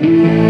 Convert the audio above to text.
Mm-hmm.